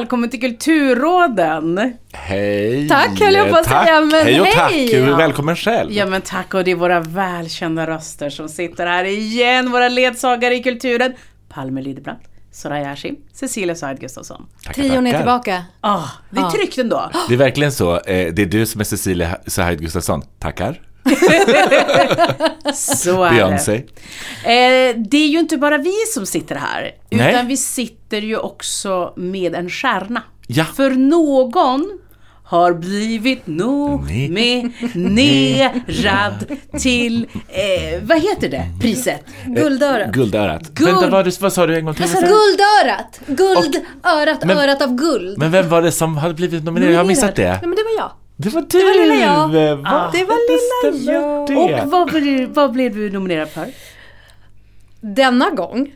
välkommen till Kulturråden. Hej! Tack, höll jag på att tack. säga, men hej och hej. tack! Ja. Välkommen själv. Ja men tack och det är våra välkända röster som sitter här igen, våra ledsagare i kulturen. Palme Lidebrant, Soraya Hashim, Cecilia Said Gustafsson. Trion är tillbaka. Ah, det är tryggt ändå. Det är verkligen så. Eh, Det är du som är Cecilia Said Gustafsson. Tackar. Så är Beyoncé. det. Eh, det är ju inte bara vi som sitter här, Nej. utan vi sitter ju också med en stjärna. Ja. För någon har blivit nominerad till, eh, vad heter det, priset? Guldörat. Guldörat. Guld- Vänta, vad, vad sa du en gång till? Guldörat! Guldörat, Men- örat av guld. Men vem var det som hade blivit nominerad? Jag har missat det. Nej men det var jag. Det var du! var lilla jag. Va? Det var lilla jag. det. Och vad blev, vad blev du nominerad för? Denna gång.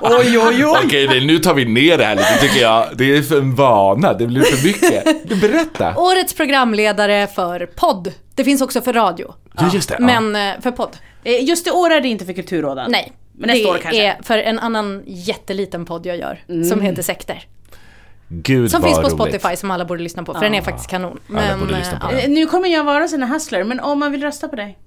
Oj, oj, Okej, nej, nu tar vi ner det här lite tycker jag. Det är för en vana, det blir för mycket. Berätta. Årets programledare för podd. Det finns också för radio. Ja, just det. ja. Men eh, för podd. Eh, Just i år är det inte för Kulturråden. Nej. Men nästa det år kanske. är för en annan jätteliten podd jag gör. Som heter Sekter. Gud Som vad finns på roligt. Spotify som alla borde lyssna på. För den är faktiskt kanon. Men, borde lyssna på eh. Eh, Nu kommer jag vara sån här hustler, men om man vill rösta på dig.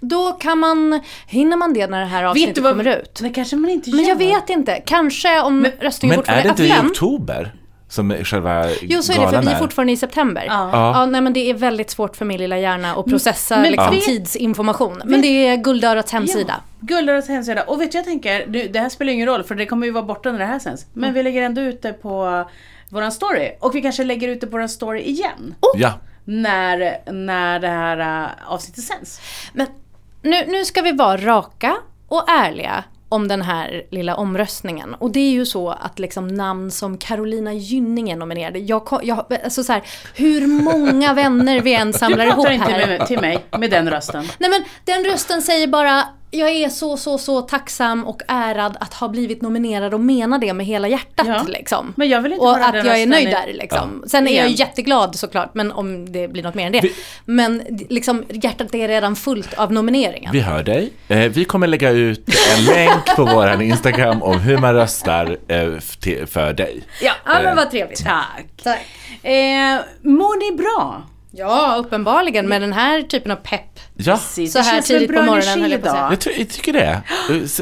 Då kan man, hinner man det när det här avsnittet kommer ut? Det kanske man inte gör. Men jag vet inte. Kanske om röstningen Men är det inte i oktober? Som är själva Jo, så är det för vi är fortfarande i september. Ja. Ja. nej, men det är väldigt svårt för min lilla hjärna att processa men liksom, vet- tidsinformation. Men det är Guldörats hemsida. Guldörets hemsida. Och vet du, jag tänker, det här spelar ingen roll för det kommer ju vara borta när det här sänds. Men vi lägger ändå ut det på våran story. Och vi kanske lägger ut det på våran story igen. Ja. När, när det här äh, avsnittet sänds. Men nu, nu ska vi vara raka och ärliga om den här lilla omröstningen. Och det är ju så att liksom namn som Carolina Gynning är nominerade. Jag, jag, alltså så här, hur många vänner vi än Du samlar ihop pratar inte här. med, till mig med den rösten. Nej men den rösten säger bara jag är så, så, så tacksam och ärad att ha blivit nominerad och menar det med hela hjärtat Ja. liksom. Men jag vill inte och att jag är nöjd i- där liksom. Sen är jag jätteglad såklart, men om det blir något mer än det. Vi- Men liksom hjärtat är redan fullt av nomineringen. Vi hör dig. Eh, vi kommer lägga ut en länk på vår Instagram om hur man röstar eh, för dig. Ja, ja men vad trevligt. Tack. Tack. Eh, mår ni bra? Ja, uppenbarligen med den här typen av pepp. Ja, Precis, Så det här tidigt bra på morgonen, höll jag på att säga. idag. jag, tycker det.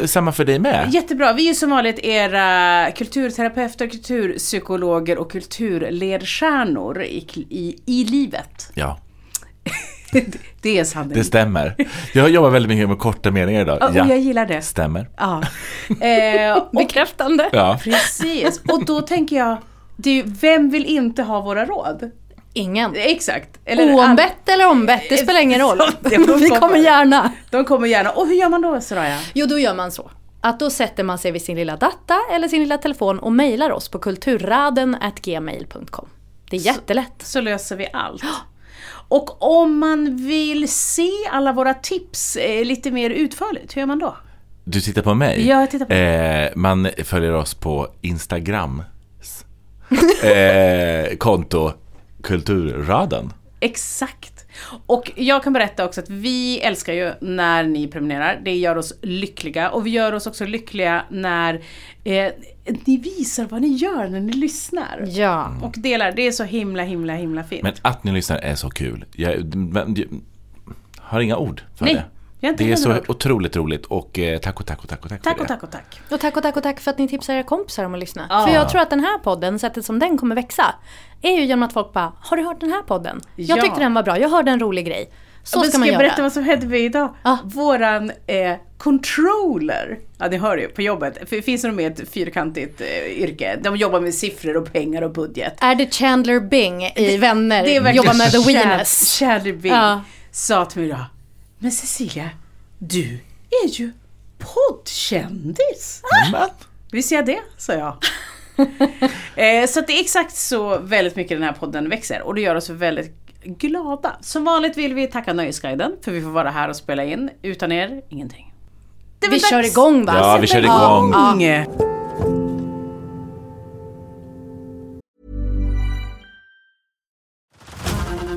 Eh, Samma för dig med. Jättebra. Vi är som vanligt era kulturterapeuter, kulturpsykologer och kulturledstjärnor i, i, i livet. Ja, Det är sanning. det stämmer. Jag jobbar väldigt mycket med korta meningar idag. Ja, och jag gillar det. stämmer. Ja. Eh, och, Bekräftande. Ja. precis. Och då tänker jag, det är, ju- vem vill inte ha våra råd? Ingen. Exakt. Eller Oombett eller ombett, det spelar ingen roll. Vi kommer gärna. De kommer gärna. Och hur gör man då Soraya? Jo, då gör man så. Att då sätter man sig vid sin lilla datta eller sin lilla telefon och mejlar oss på kulturraden.gmail.com. Det är jättelätt. Så löser vi allt. Och om man vill se alla våra tips eh, lite mer utförligt, hur gör man då? Du tittar på mig? Ja, jag tittar på eh, Man följer oss på Instagram. eh, konto Kulturraden. Exakt. Och jag kan berätta också att vi älskar ju när ni prenumererar. Det gör oss lyckliga. Och vi gör oss också lyckliga när eh, ni visar vad ni gör när ni lyssnar. Ja. Och delar. Det är så himla, himla, himla fint. Men att ni lyssnar är så kul. Jag, men, jag har inga ord för Nej, det. Det är så ord. otroligt roligt och eh, tack och tack och tack och tack, tack och det. tack och tack. Och tack och tack och tack för att ni tipsar era kompisar om att lyssna. Ja. För jag tror att den här podden, sättet som den kommer växa, är ju genom att folk bara “Har du hört den här podden? Jag Ja. tyckte den var bra, jag hörde en rolig grej”. Så Men ska man jag göra. berätta vad som hände mig idag? Ja. Våran eh, controller, ja ni hör ju på jobbet, för det finns nog med ett fyrkantigt eh, yrke. De jobbar med siffror och pengar och budget. Är det Chandler Bing i Vänner? Det är verkligen Jobbar med the. Chandler Bing Ja. sa till mig idag, men Cecilia, du är ju poddkändis. Men, Visst är jag det? sa jag. eh, så att det är exakt så väldigt mycket den här podden växer och det gör oss väldigt glada. Som vanligt vill vi tacka Nöjesguiden för vi får vara här och spela in. Utan er, ingenting. Vi väl kör dags. igång va? Ja, vi kör igång. Ja.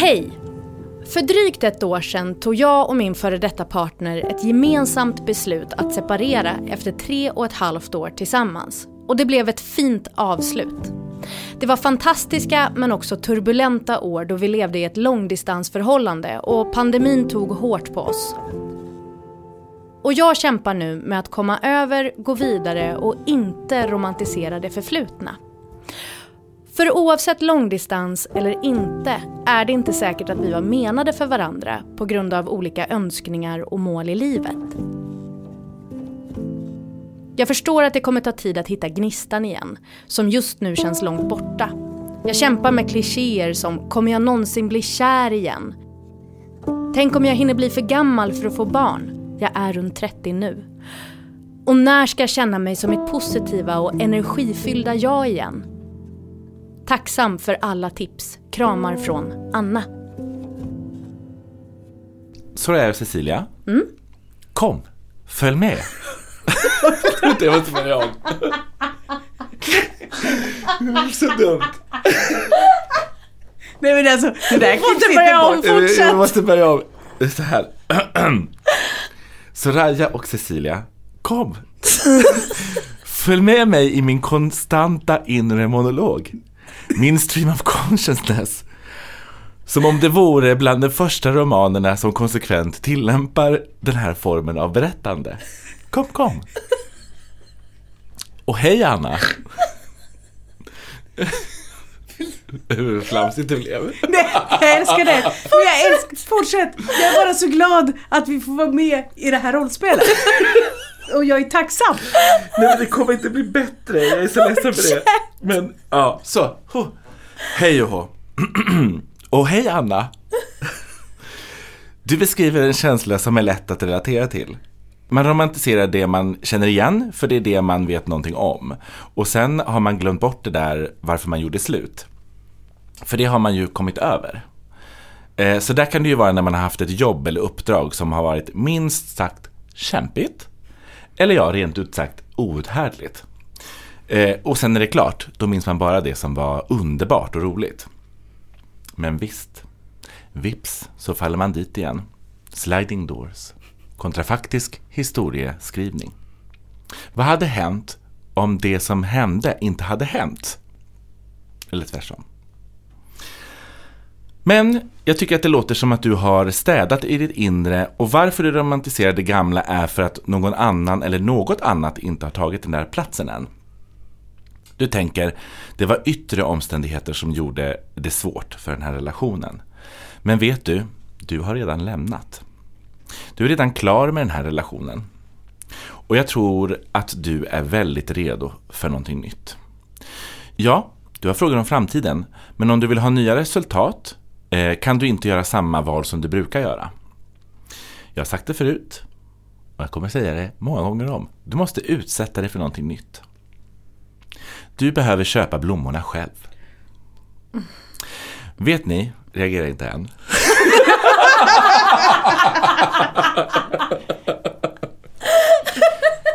Hej! För drygt ett år sedan tog jag och min före detta partner ett gemensamt beslut att separera efter tre och ett halvt år tillsammans. Och det blev ett fint avslut. Det var fantastiska men också turbulenta år då vi levde i ett långdistansförhållande och pandemin tog hårt på oss. Och jag kämpar nu med att komma över, gå vidare och inte romantisera det förflutna. För oavsett långdistans eller inte är det inte säkert att vi var menade för varandra på grund av olika önskningar och mål i livet. Jag förstår att det kommer ta tid att hitta gnistan igen, som just nu känns långt borta. Jag kämpar med klichéer som “kommer jag någonsin bli kär igen?” “Tänk om jag hinner bli för gammal för att få barn? Jag är runt 30 nu.” “Och när ska jag känna mig som mitt positiva och energifyllda jag igen?” Tacksam för alla tips. Kramar från Anna. Så är Cecilia. Mm. Kom, följ med. det var inte vad jag. Så dumt. Nej men alltså, det där klipps Måste inte börja om. bort. Fortsätt. Jag måste börja om. Så här. Soraya och Cecilia, kom. Följ med mig i min konstanta inre monolog. Min stream of consciousness. Som om det vore bland de första romanerna som konsekvent tillämpar den här formen av berättande. Kom, kom. Och hej Anna. Hur flamsigt det blev. Nej, jag älskar det. Men jag älskar, fortsätt. Jag är bara så glad att vi får vara med i det här rollspelet. Och jag är tacksam. Nej men det kommer inte bli bättre, jag är så ledsen för det. Men ja, så. Ho. Hej och hå. Och hej Anna. Du beskriver en känsla som är lätt att relatera till. Man romantiserar det man känner igen, för det är det man vet någonting om. Och sen har man glömt bort det där varför man gjorde slut. För det har man ju kommit över. Eh, Så där kan det ju vara när man har haft ett jobb eller uppdrag som har varit minst sagt kämpigt. Eller ja, rent ut sagt outhärdligt. Eh, och sen är det klart, då minns man bara det som var underbart och roligt. Men visst, vips så faller man dit igen. Sliding doors. Kontrafaktisk historieskrivning. Vad hade hänt om det som hände inte hade hänt? Eller tvärtom. Men jag tycker att det låter som att du har städat i ditt inre och varför du romantiserar det gamla är för att någon annan eller något annat inte har tagit den där platsen än. Du tänker, det var yttre omständigheter som gjorde det svårt för den här relationen. Men vet du, du har redan lämnat. Du är redan klar med den här relationen. Och jag tror att du är väldigt redo för någonting nytt. Ja, du har frågor om framtiden, men om du vill ha nya resultat kan du inte göra samma val som du brukar göra. Jag har sagt det förut, och jag kommer säga det många gånger om. Du måste utsätta dig för någonting nytt. Du behöver köpa blommorna själv. Vet ni, reagerar inte än.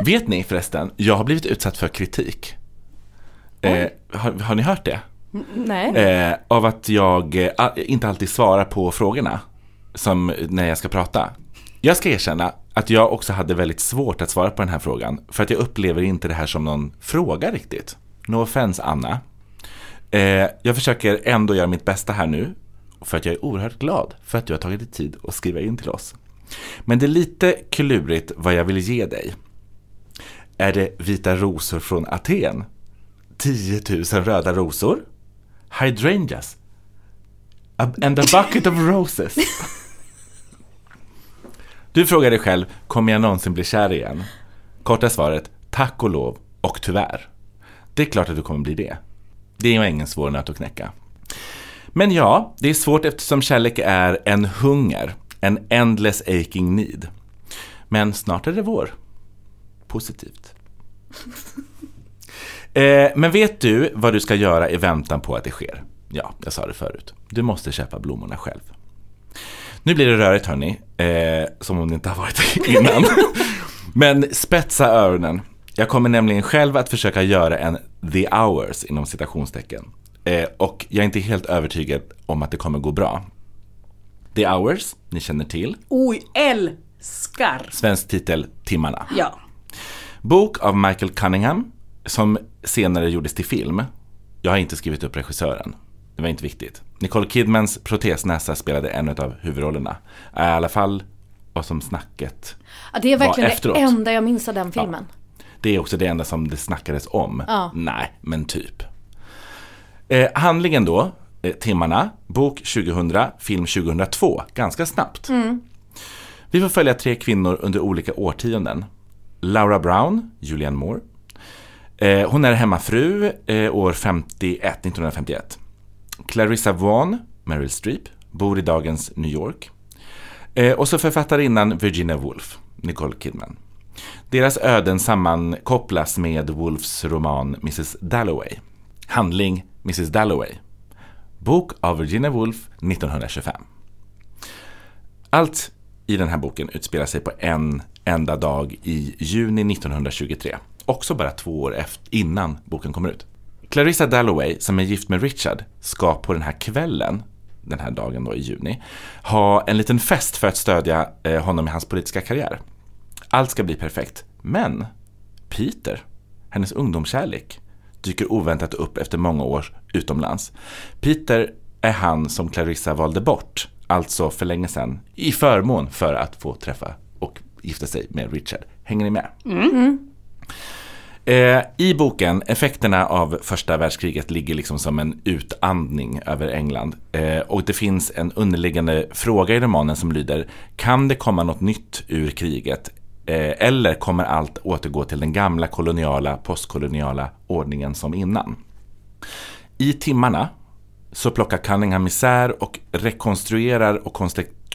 Vet ni förresten, jag har blivit utsatt för kritik. Eh, har, har ni hört det? Nej. Eh, av att jag eh, inte alltid svarar på frågorna som när jag ska prata. Jag ska erkänna att jag också hade väldigt svårt att svara på den här frågan för att jag upplever inte det här som någon fråga riktigt. No offense Anna. Eh, jag försöker ändå göra mitt bästa här nu för att jag är oerhört glad för att du har tagit dig tid att skriva in till oss. Men det är lite klurigt vad jag vill ge dig. Är det vita rosor från Aten? 10 000 röda rosor? Hydrangeas? A- And a bucket of roses? Du frågar dig själv, kommer jag någonsin bli kär igen? Korta svaret, tack och lov och tyvärr. Det är klart att du kommer bli det. Det är ju ingen svår nöt att knäcka. Men ja, det är svårt eftersom kärlek är en hunger, en endless aching need. Men snart är det vår. Positivt. Eh, men vet du vad du ska göra i väntan på att det sker? Ja, jag sa det förut. Du måste köpa blommorna själv. Nu blir det rörigt hörni, eh, som om det inte har varit innan. Men spetsa öronen. Jag kommer nämligen själv att försöka göra en the hours inom citationstecken. Eh, och jag är inte helt övertygad om att det kommer gå bra. The hours, ni känner till. Oj, älskar! Svensk titel Timmarna. Ja. Bok av Michael Cunningham som senare gjordes till film. Jag har inte skrivit upp regissören. Det var inte viktigt. Nicole Kidmans protesnäsa spelade en av huvudrollerna. I alla fall vad som snacket. Ja, det är verkligen efteråt. det enda jag minns av den filmen. Det är också det enda som det snackades om. Ja. Nej, men typ. Eh, handlingen då, eh, timmarna, bok 2000, film 2002, ganska snabbt. Vi får följa tre kvinnor under olika årtionden. Laura Brown, Julianne Moore. Eh, hon är hemmafru eh, år 51, 1951. Clarissa Vaughan, Meryl Streep, bor i dagens New York. Eh, och så författarinnan Virginia Woolf, Nicole Kidman. Deras öden sammankopplas med Woolfs roman Mrs Dalloway. Handling Mrs Dalloway. Bok av Virginia Woolf 1925. Allt i den här boken utspelar sig på en enda dag i juni 1923. Också bara två år efter, innan boken kommer ut. Clarissa Dalloway, som är gift med Richard, ska på den här kvällen, den här dagen då i juni, ha en liten fest för att stödja eh, honom i hans politiska karriär. Allt ska bli perfekt. Men Peter, hennes ungdomskärlek, dyker oväntat upp efter många år utomlands. Peter är han som Clarissa valde bort, alltså för länge sedan, i förmån för att få träffa och gifta sig med Richard. Hänger ni med? Mm. Mm. Eh, I boken, effekterna av första världskriget ligger liksom som en utandning över England. Eh, och det finns en underliggande fråga i romanen som lyder, kan det komma något nytt ur kriget? Eh, eller kommer allt återgå till den gamla koloniala, postkoloniala ordningen som innan? I timmarna så plockar Cunningham isär och rekonstruerar och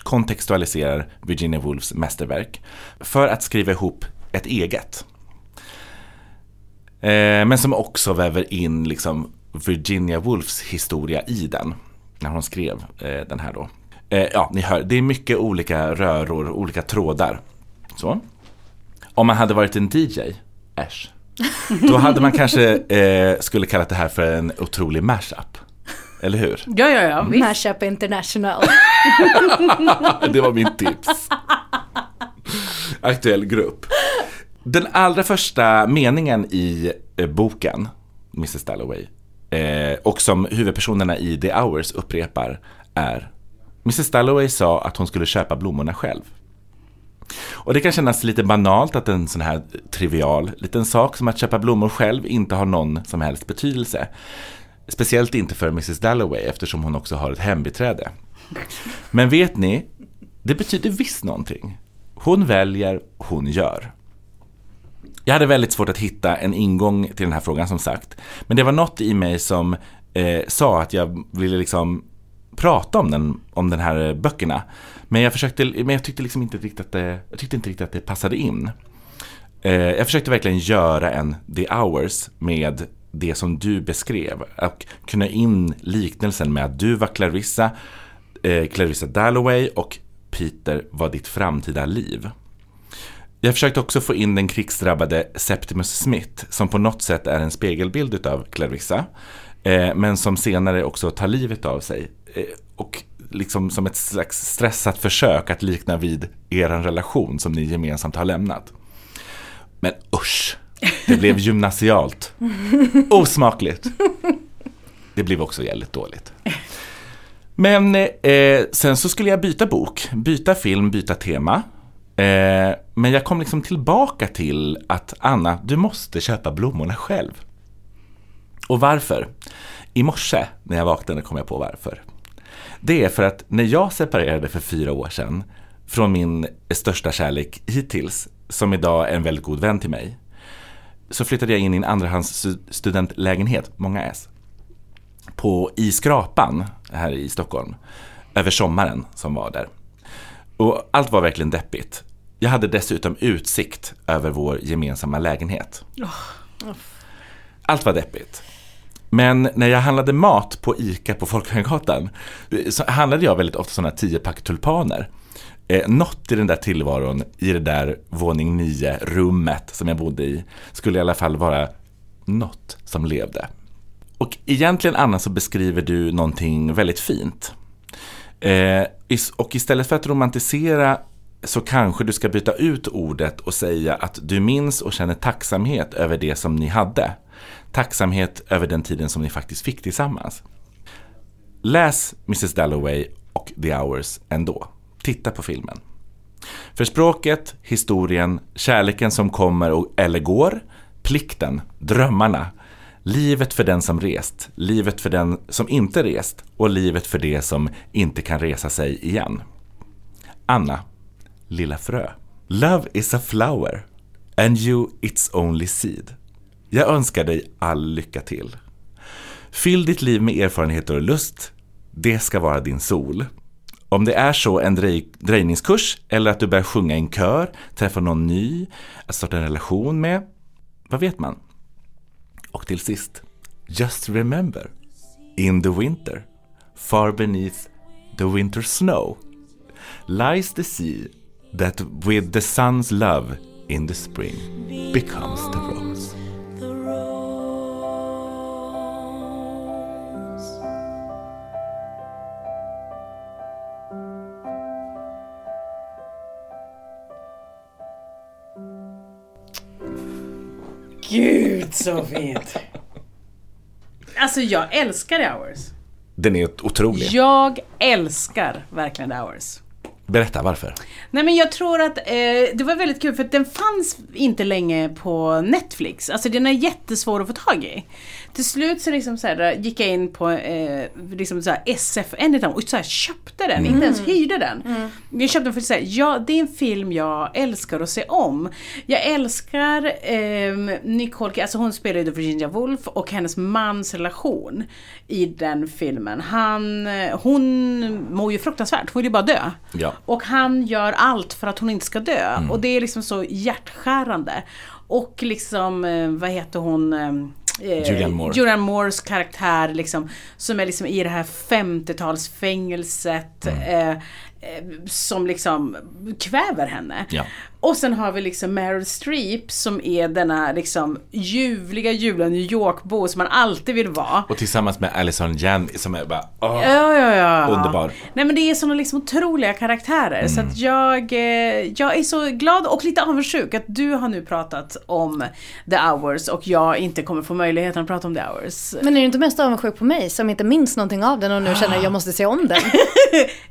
kontextualiserar Virginia Woolfs mästerverk för att skriva ihop ett eget. Eh, men som också väver in liksom Virginia Woolfs historia i den. När hon skrev eh, den här då. Eh, ja, ni hör, det är mycket olika röror, olika trådar. Så. Om man hade varit en DJ, äsch. Då hade man kanske eh, skulle kallat det här för en otrolig mashup. Eller hur? Ja, ja, ja. Visst. Mashup International. Det var min tips. Aktuell grupp. Den allra första meningen i eh, boken, Mrs Dalloway, eh, och som huvudpersonerna i The Hours upprepar är Mrs Dalloway sa att hon skulle köpa blommorna själv. Och det kan kännas lite banalt att en sån här trivial liten sak som att köpa blommor själv inte har någon som helst betydelse. Speciellt inte för Mrs Dalloway eftersom hon också har ett hembiträde. Men vet ni, det betyder visst någonting. Hon väljer, hon gör. Jag hade väldigt svårt att hitta en ingång till den här frågan som sagt. Men det var något i mig som eh, sa att jag ville liksom prata om den, om den här böckerna. Men jag, försökte, men jag tyckte liksom inte riktigt att det, jag tyckte inte riktigt att det passade in. Eh, jag försökte verkligen göra en The Hours med det som du beskrev. Och kunna in liknelsen med att du var Clarissa, eh, Clarissa Dalloway och Peter var ditt framtida liv. Jag försökte också få in den krigsdrabbade Septimus Smith som på något sätt är en spegelbild utav Clarissa. Eh, men som senare också tar livet av sig. Eh, och liksom som ett slags stressat försök att likna vid er relation som ni gemensamt har lämnat. Men usch, det blev gymnasialt. Osmakligt. Det blev också jävligt dåligt. Men eh, sen så skulle jag byta bok, byta film, byta tema. Eh, men jag kom liksom tillbaka till att Anna, du måste köpa blommorna själv. Och varför? I morse när jag vaknade kom jag på varför. Det är för att när jag separerade för fyra år sedan från min största kärlek hittills, som idag är en väldigt god vän till mig, så flyttade jag in i en andrahands studentlägenhet, många S, på i Skrapan här i Stockholm, över sommaren som var där. Och allt var verkligen deppigt. Jag hade dessutom utsikt över vår gemensamma lägenhet. Allt var deppigt. Men när jag handlade mat på ICA på Folkungagatan så handlade jag väldigt ofta sådana 10-pack tulpaner. Eh, något i den där tillvaron, i det där våning 9 rummet som jag bodde i, skulle i alla fall vara något som levde. Och egentligen Anna så beskriver du någonting väldigt fint. Eh, och istället för att romantisera så kanske du ska byta ut ordet och säga att du minns och känner tacksamhet över det som ni hade. Tacksamhet över den tiden som ni faktiskt fick tillsammans. Läs Mrs Dalloway och The Hours ändå. Titta på filmen. För språket, historien, kärleken som kommer och, eller går, plikten, drömmarna, livet för den som rest, livet för den som inte rest och livet för det som inte kan resa sig igen. Anna, lilla frö. Love is a flower and you its only seed. Jag önskar dig all lycka till. Fyll ditt liv med erfarenheter och lust. Det ska vara din sol. Om det är så en drej- drejningskurs eller att du börjar sjunga i en kör, träffa någon ny, att starta en relation med. Vad vet man? Och till sist, just remember, in the winter, far beneath the winter snow, lies the sea that with the sun's love in the spring becomes the rose. Gud så fint! Alltså jag älskar The Hours. Den är otrolig. Jag älskar verkligen The Hours. Berätta varför. Nej men jag tror att eh, det var väldigt kul för att den fanns inte länge på Netflix. Alltså den är jättesvår att få tag i. Till slut så, liksom så här, gick jag in på eh, liksom så här SFN och så här, köpte den, inte ens hyrde den. Jag köpte den för att säga, ja det är en film jag älskar att se om. Jag älskar eh, Nicole, alltså hon spelar ju Virginia Woolf och hennes mans relation i den filmen. Han, hon mår ju fruktansvärt, hon vill ju bara dö. Ja. Och han gör allt för att hon inte ska dö. Och det är liksom så hjärtskärande. Och liksom, eh, vad heter hon? eh, eh, Julianne Moore. Julianne Moores karaktär liksom, som är liksom i det här 50-talsfängelset. Eh, eh, som liksom kväver henne. Ja. Och sen har vi liksom Meryl Streep som är denna liksom ljuvliga, ljuvliga New York-bo som man alltid vill vara. Och tillsammans med Alison Jan som är bara åh, Ja, ja, ja. underbar. Nej men det är sådana liksom otroliga karaktärer så att jag, eh, jag är så glad och lite avundsjuk att du har nu pratat om The Hours och jag inte kommer få möjligheten att prata om The Hours. Men är du inte mest avundsjuk på mig som inte minns någonting av den och nu känner att jag måste se om den?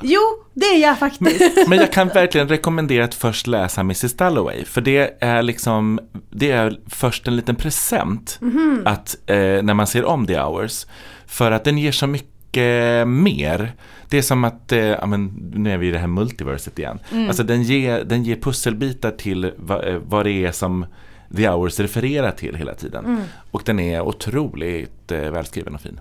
Jo, det är jag faktiskt. Men jag kan verkligen rekommendera att först läsa Mrs Dalloway. För det är liksom, det är först en liten present att eh, när man ser om The Hours. För att den ger så mycket mer. Det är som att, eh, ja, men, nu är vi i det här multiverset igen. Alltså den ger, den ger pusselbitar till va, eh, vad det är som The Hours refererar till hela tiden. Och den är otroligt eh, välskriven och fin.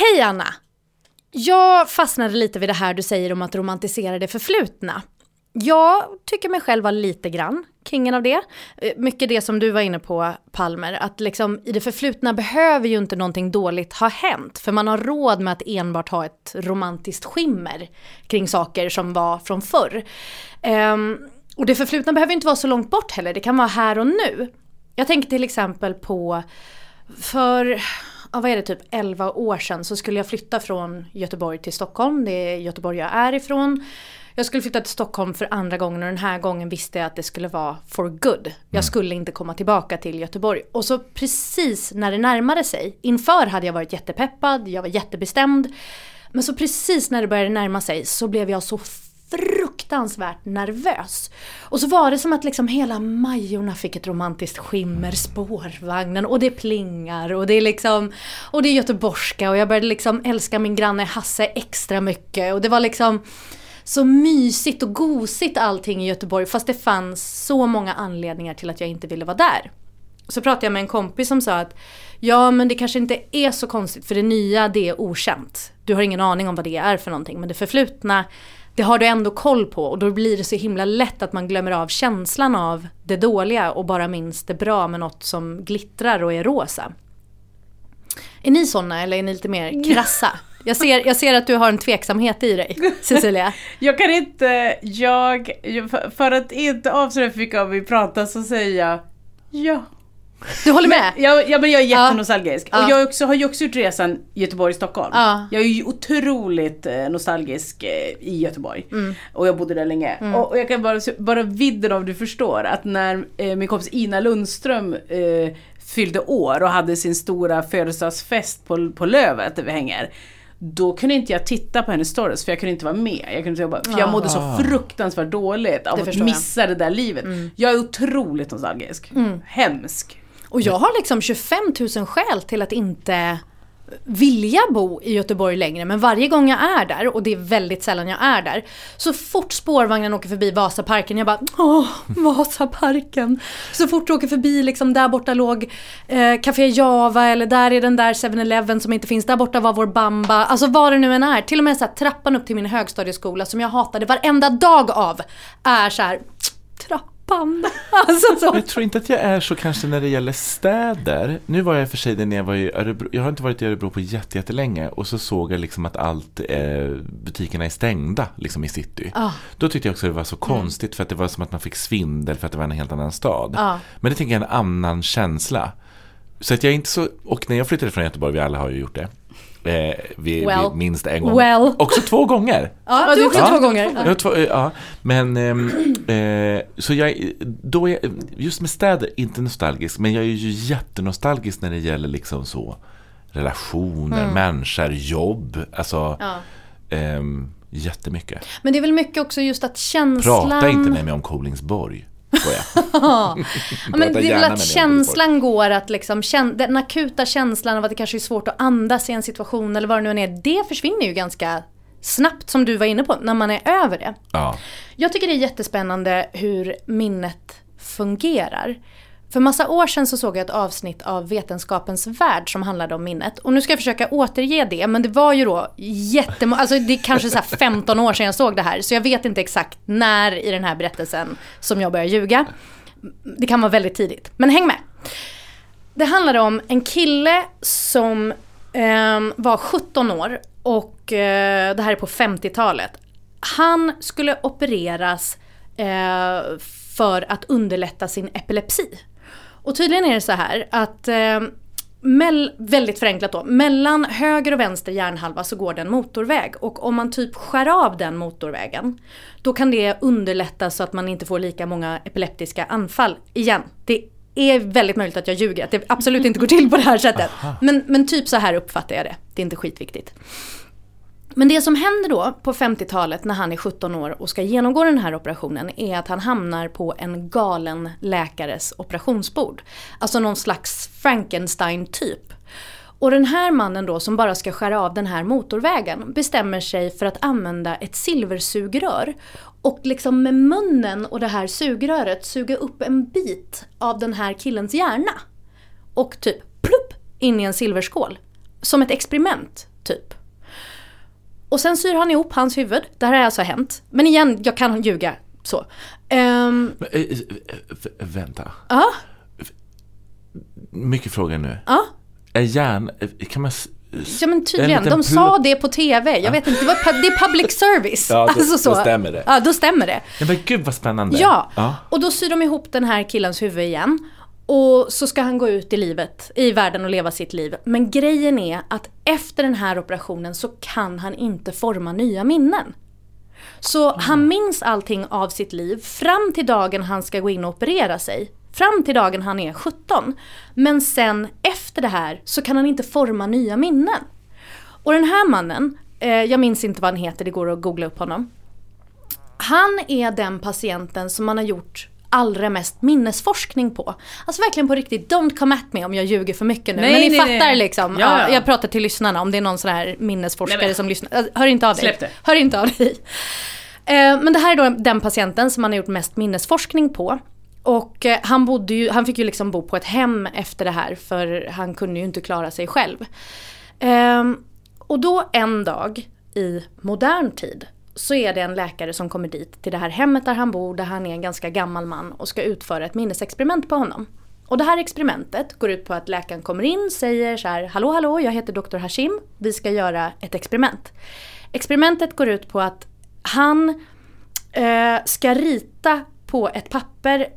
Hej Anna! Jag fastnade lite vid det här du säger om att romantisera det förflutna. Jag tycker mig själv vara lite grann kingen av det. Eh, mycket det som du var inne på, Palmer, att liksom i det förflutna behöver ju inte någonting dåligt ha hänt. För man har råd med att enbart ha ett romantiskt skimmer kring saker som var från förr. Um, och det förflutna behöver ju inte vara så långt bort heller, det kan vara här och nu. Jag tänker till exempel på för, ja, vad är det, typ 11 år sedan så skulle jag flytta från Göteborg till Stockholm. Det är Göteborg jag är ifrån. Jag skulle flytta till Stockholm för andra gången och den här gången visste jag att det skulle vara for good. Jag skulle inte komma tillbaka till Göteborg. Och så precis när det närmade sig, inför hade jag varit jättepeppad, jag var jättebestämd. Men så precis när det började närma sig så blev jag så fruktansvärt nervös. Och så var det som att liksom hela Majorna fick ett romantiskt skimmer, spårvagnen och det plingar och det är liksom och det är göteborgska och jag började liksom älska min granne Hasse extra mycket och det var liksom så mysigt och gosigt allting i Göteborg fast det fanns så många anledningar till att jag inte ville vara där. Så pratade jag med en kompis som sa att ja men det kanske inte är så konstigt för det nya det är okänt. Du har ingen aning om vad det är för någonting men det förflutna det har du ändå koll på och då blir det så himla lätt att man glömmer av känslan av det dåliga och bara minns det bra med något som glittrar och är rosa. Är ni såna eller är ni lite mer krassa? Jag ser, jag ser att du har en tveksamhet i dig, Cecilia. Jag kan inte, jag, för- för att inte avslöja för mycket av vi pratar så säger jag ja. Du håller med? Ja, ja men jag är jättenostalgisk. Ja. Och jag också, har ju också gjort resan Göteborg-Stockholm. Ja. Jag är ju otroligt eh, nostalgisk eh, i Göteborg. Mm. Och jag bodde där länge. Och, och jag kan bara, bara vidden av du förstår att när eh, min kompis Ina Lundström eh, fyllde år och hade sin stora födelsedagsfest på, på Lövet där vi hänger. Då kunde inte jag titta på hennes stories för jag kunde inte vara med. Jag, kunde inte jobba, för jag mådde så fruktansvärt dåligt av att förstår jag. Mm. missa det där livet. Jag är otroligt nostalgisk. Hemsk. Och jag har liksom 25 000 skäl till att inte vilja bo i Göteborg längre. Men varje gång jag är där, och det är väldigt sällan jag är där, så fort spårvagnen åker förbi Vasaparken, jag bara åh, Vasaparken. Så fort jag åker förbi, liksom där borta låg eh, Café Java eller där är den där 7-Eleven som inte finns, där borta var vår Bamba. Alltså vad det nu än är. Till och med så här, trappan upp till min högstadieskola som jag hatade varenda dag av är så här trappan. Alltså så. Jag tror inte att jag är så kanske när det gäller städer. Nu var jag för sig där när jag var i Örebro. Jag har inte varit i Örebro på jätte- jättelänge. Och så såg jag liksom att allt, eh, butikerna är stängda liksom i city. Ah. Då tyckte jag också det var så konstigt för att det var som att man fick svindel för att det var en helt annan stad. Ah. Men det tänker jag är en annan känsla. Så att jag är inte så, och när jag flyttade från Göteborg, vi alla har ju gjort det. Eh, vi, Well. vi minst en gång. Well. Också två gånger. Ja, du också Ja. två gånger. Har två, eh, ja, men ehm, eh, så jag, då är jag, just med städer, inte nostalgisk, men jag är ju jättenostalgisk när det gäller liksom så relationer, människor, jobb, alltså Ja. ehm, jättemycket. Men det är väl mycket också just att känslan... Prata inte med mig om Kolingsborg. Ja, men det är väl att känslan går att liksom, den akuta känslan av att det kanske är svårt att andas i en situation eller vad det nu än är, det försvinner ju ganska snabbt som du var inne på, när man är över det. Ja. Jag tycker det är jättespännande hur minnet fungerar. För massa år sedan så såg jag ett avsnitt av Vetenskapens värld som handlade om minnet. Och nu ska jag försöka återge det, men det var ju då jättemånga, alltså det är kanske så här 15 år sedan jag såg det här. Så jag vet inte exakt när i den här berättelsen som jag börjar ljuga. Det kan vara väldigt tidigt, men häng med. Det handlade om en kille som eh, var 17 år och eh, det här är på 50-talet. Han skulle opereras eh, för att underlätta sin epilepsi. Och tydligen är det så här att eh, Mell, väldigt förenklat då, mellan höger och vänster hjärnhalva så går det en motorväg och om man typ skär av den motorvägen då kan det underlätta så att man inte får lika många epileptiska anfall. Igen, det är väldigt möjligt att jag ljuger, att det absolut inte går till på det här sättet. Men, men typ så här uppfattar jag det, det är inte skitviktigt. Men det som händer då på 50-talet när han är 17 år och ska genomgå den här operationen är att han hamnar på en galen läkares operationsbord. Alltså någon slags Frankenstein-typ. Och den här mannen då som bara ska skära av den här motorvägen bestämmer sig för att använda ett silversugrör och liksom med munnen och det här sugröret suga upp en bit av den här killens hjärna. Och typ plupp in i en silverskål. Som ett experiment, typ. Och sen syr han ihop hans huvud. Det här har alltså hänt. Men igen, jag kan ljuga så. Ehm, Men, eh, eh, v- vänta. Ja, Mycket frågor nu. ja. Är hjärn... Kan man... Ja men tydligen, de sa det på TV. Jag vet inte, det, var, det är public service. Ja, då- alltså så. då stämmer det. Ja, då stämmer det. Ja, men gud vad spännande. Ja, ja. och då syr de ihop den här killens huvud igen. Och så ska han gå ut i livet, i världen och leva sitt liv. Men grejen är att efter den här operationen så kan han inte forma nya minnen. Så han minns allting av sitt liv fram till dagen han ska gå in och operera sig. Fram till dagen han är 17. Men sen efter det här så kan han inte forma nya minnen. Och den här mannen, eh, jag minns inte vad han heter, det går att googla upp honom. Han är den patienten som man har gjort allra mest minnesforskning på. Alltså verkligen på riktigt, don't come at me om jag ljuger för mycket nu. Nej, men ni nej, fattar nej. liksom. Ja, Ja, ja. jag pratar till lyssnarna om det är någon sån här minnesforskare men- som lyssnar. Äh, Hör inte av dig. Hör inte av dig. Eh, Men det här är då den patienten som man har gjort mest minnesforskning på. Och eh, han, bodde ju, han fick ju liksom bo på ett hem efter det här för han kunde ju inte klara sig själv. Ehm, och då en dag i modern tid så är det en läkare som kommer dit till det här hemmet där han bor, där han är en ganska gammal man och ska utföra ett minnesexperiment på honom. Och det här experimentet går ut på att läkaren kommer in, säger så här Hallå hallå, jag heter Dr. Hashim, vi ska göra ett experiment. Experimentet går ut på att han eh, ska rita på ett papper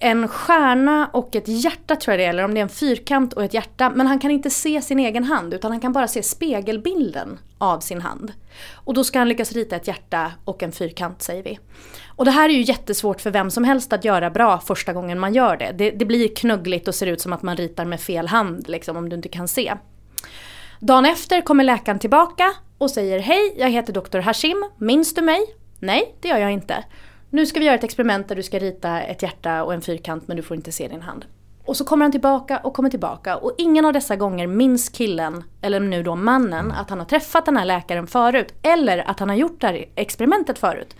en stjärna och ett hjärta tror jag det är, eller om det är en fyrkant och ett hjärta. Men han kan inte se sin egen hand utan han kan bara se spegelbilden av sin hand. Och då ska han lyckas rita ett hjärta och en fyrkant säger vi. Och det här är ju jättesvårt för vem som helst att göra bra första gången man gör det. Det, det blir knuggligt och ser ut som att man ritar med fel hand liksom om du inte kan se. Dagen efter kommer läkaren tillbaka och säger Hej, jag heter Dr. Hashim, minns du mig? Nej, det gör jag inte. Nu ska vi göra ett experiment där du ska rita ett hjärta och en fyrkant men du får inte se din hand. Och så kommer han tillbaka och kommer tillbaka och ingen av dessa gånger minns killen, eller nu då mannen, att han har träffat den här läkaren förut. Eller att han har gjort det här experimentet förut.